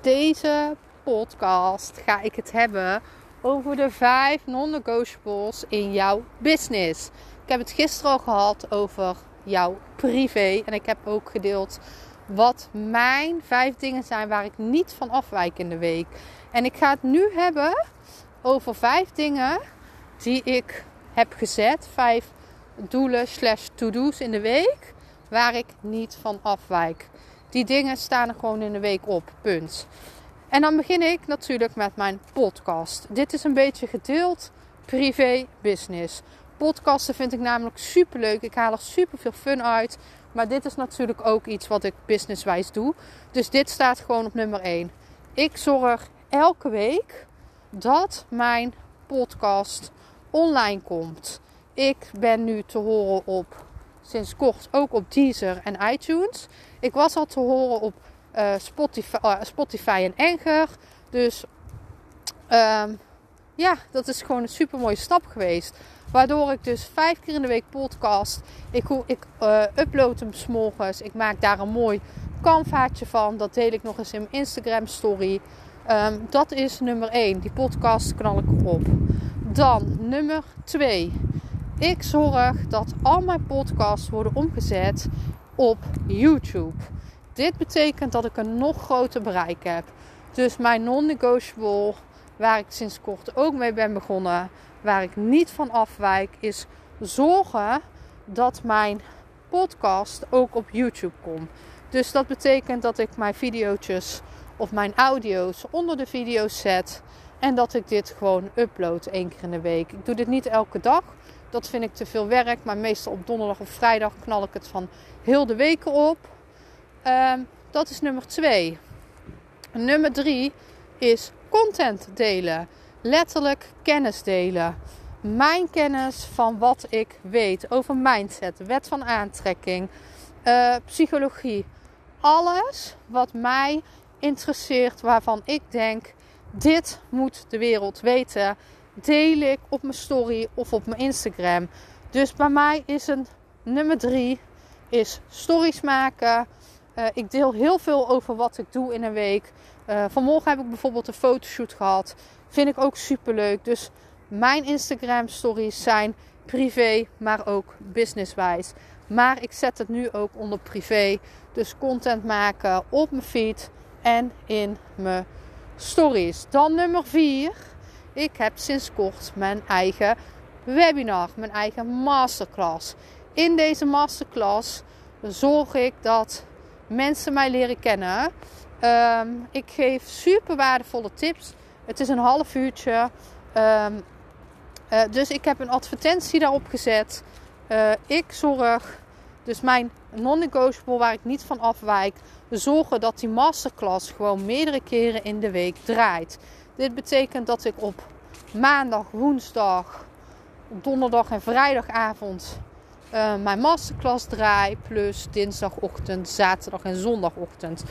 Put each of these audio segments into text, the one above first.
Deze podcast ga ik het hebben over de vijf non-negotiables in jouw business. Ik heb het gisteren al gehad over jouw privé en ik heb ook gedeeld wat mijn vijf dingen zijn waar ik niet van afwijk in de week. En ik ga het nu hebben over vijf dingen die ik heb gezet. Vijf doelen slash to-do's in de week waar ik niet van afwijk. Die dingen staan er gewoon in de week op. Punt. En dan begin ik natuurlijk met mijn podcast. Dit is een beetje gedeeld privé business. Podcasten vind ik namelijk super leuk. Ik haal er super veel fun uit. Maar dit is natuurlijk ook iets wat ik businesswijs doe. Dus dit staat gewoon op nummer 1. Ik zorg elke week dat mijn podcast online komt. Ik ben nu te horen op sinds kort ook op Deezer en iTunes. Ik was al te horen op uh, Spotify, uh, Spotify en Anchor. Dus um, ja, dat is gewoon een super mooie stap geweest. Waardoor ik dus vijf keer in de week podcast. Ik, ik uh, upload hem s'morgens. Ik maak daar een mooi kanvaatje van. Dat deel ik nog eens in mijn Instagram story. Um, dat is nummer 1. Die podcast knal ik erop. Dan nummer 2. Ik zorg dat al mijn podcasts worden omgezet op YouTube. Dit betekent dat ik een nog groter bereik heb. Dus mijn non-negotiable, waar ik sinds kort ook mee ben begonnen, waar ik niet van afwijk, is zorgen dat mijn podcast ook op YouTube komt. Dus dat betekent dat ik mijn video's of mijn audio's onder de video's zet. En dat ik dit gewoon upload één keer in de week. Ik doe dit niet elke dag. Dat vind ik te veel werk. Maar meestal op donderdag of vrijdag knal ik het van heel de weken op. Um, dat is nummer twee. Nummer drie is content delen. Letterlijk kennis delen. Mijn kennis van wat ik weet over mindset, wet van aantrekking, uh, psychologie. Alles wat mij interesseert, waarvan ik denk: dit moet de wereld weten deel ik op mijn story of op mijn Instagram. Dus bij mij is een nummer drie is stories maken. Uh, ik deel heel veel over wat ik doe in een week. Uh, vanmorgen heb ik bijvoorbeeld een fotoshoot gehad. Vind ik ook super leuk. Dus mijn Instagram stories zijn privé, maar ook businesswijs. Maar ik zet het nu ook onder privé. Dus content maken op mijn feed en in mijn stories. Dan nummer 4 ik heb sinds kort mijn eigen webinar, mijn eigen masterclass. In deze masterclass zorg ik dat mensen mij leren kennen. Um, ik geef super waardevolle tips. Het is een half uurtje. Um, uh, dus ik heb een advertentie daarop gezet. Uh, ik zorg, dus mijn non-negotiable waar ik niet van afwijk, zorgen dat die masterclass gewoon meerdere keren in de week draait. Dit betekent dat ik op maandag, woensdag, donderdag en vrijdagavond uh, mijn masterclass draai. Plus dinsdagochtend, zaterdag en zondagochtend.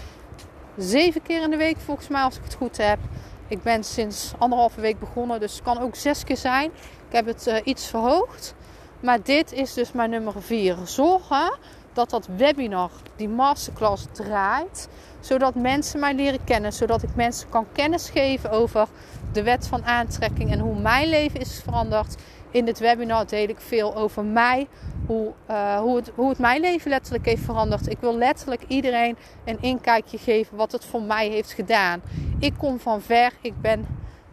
Zeven keer in de week volgens mij als ik het goed heb. Ik ben sinds anderhalve week begonnen, dus het kan ook zes keer zijn. Ik heb het uh, iets verhoogd. Maar dit is dus mijn nummer vier. Zorgen dat dat webinar, die masterclass draait. Zodat mensen mij leren kennen. Zodat ik mensen kan kennis geven over de wet van aantrekking en hoe mijn leven is veranderd. In dit webinar deel ik veel over mij. Hoe, uh, hoe, het, hoe het mijn leven letterlijk heeft veranderd. Ik wil letterlijk iedereen een inkijkje geven wat het voor mij heeft gedaan. Ik kom van ver. Ik ben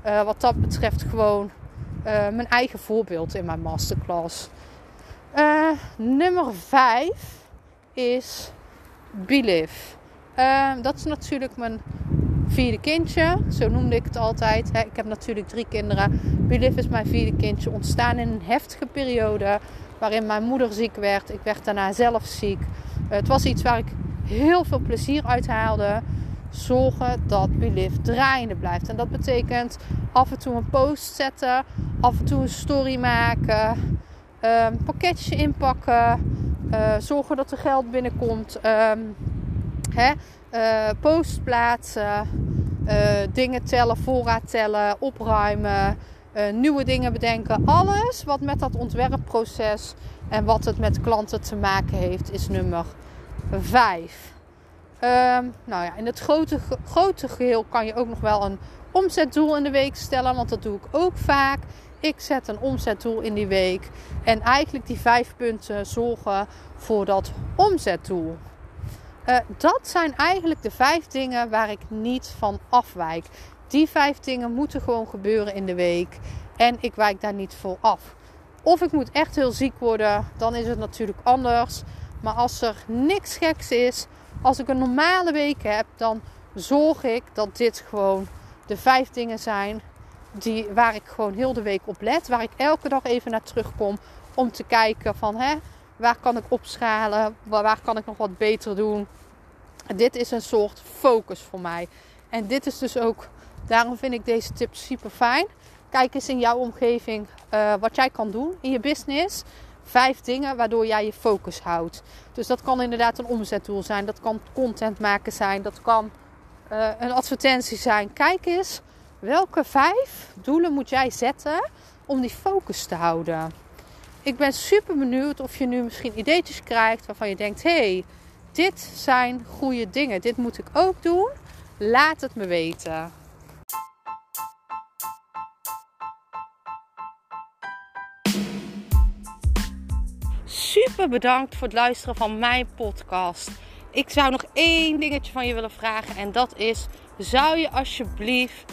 uh, wat dat betreft gewoon uh, mijn eigen voorbeeld in mijn masterclass. nummer 5 is Believe. Uh, dat is natuurlijk mijn vierde kindje. Zo noemde ik het altijd. Ik heb natuurlijk drie kinderen. Believe is mijn vierde kindje. Ontstaan in een heftige periode waarin mijn moeder ziek werd. Ik werd daarna zelf ziek. Het was iets waar ik heel veel plezier uithaalde. Zorgen dat uw lift draaiende blijft. En dat betekent af en toe een post zetten, af en toe een story maken, um, pakketje inpakken, uh, zorgen dat er geld binnenkomt, um, hè, uh, post plaatsen, uh, dingen tellen, voorraad tellen, opruimen, nieuwe dingen bedenken. Alles wat met dat ontwerpproces en wat het met klanten te maken heeft, is nummer 5. Um, ehm, nou ja, in het grote, grote geheel kan je ook nog wel een omzetdoel in de week stellen, want dat doe ik ook vaak. Ik zet een omzetdoel in die week en eigenlijk die vijf punten zorgen voor dat omzetdoel. Uh, dat zijn eigenlijk de vijf dingen waar ik niet van afwijk. Die vijf dingen moeten gewoon gebeuren in de week en ik wijk daar niet voor af. Of ik moet echt heel ziek worden, dan is het natuurlijk anders. Maar als er niks geks is, als ik een normale week heb, dan zorg ik dat dit gewoon de vijf dingen zijn die, waar ik gewoon heel de week op let. Waar ik elke dag even naar terugkom om te kijken van hè, waar kan ik opschalen, waar, kan ik nog wat beter doen. Dit is een soort focus voor mij. En dit is dus ook, daarom vind ik deze tip super fijn. Kijk eens in jouw omgeving uh, wat jij kan doen in je business. Vijf dingen waardoor jij je focus houdt. Dus dat kan inderdaad een omzetdoel zijn. Dat kan content maken zijn. Dat kan uh, een advertentie zijn. Kijk eens welke vijf doelen moet jij zetten om die focus te houden. Ik ben super benieuwd of je nu misschien ideetjes krijgt waarvan je denkt: hé, hey, dit zijn goede dingen. Dit moet ik ook doen. Laat het me weten. super bedankt voor het luisteren van mijn podcast. Ik zou nog één dingetje van je willen vragen. En dat is: zou je alsjeblieft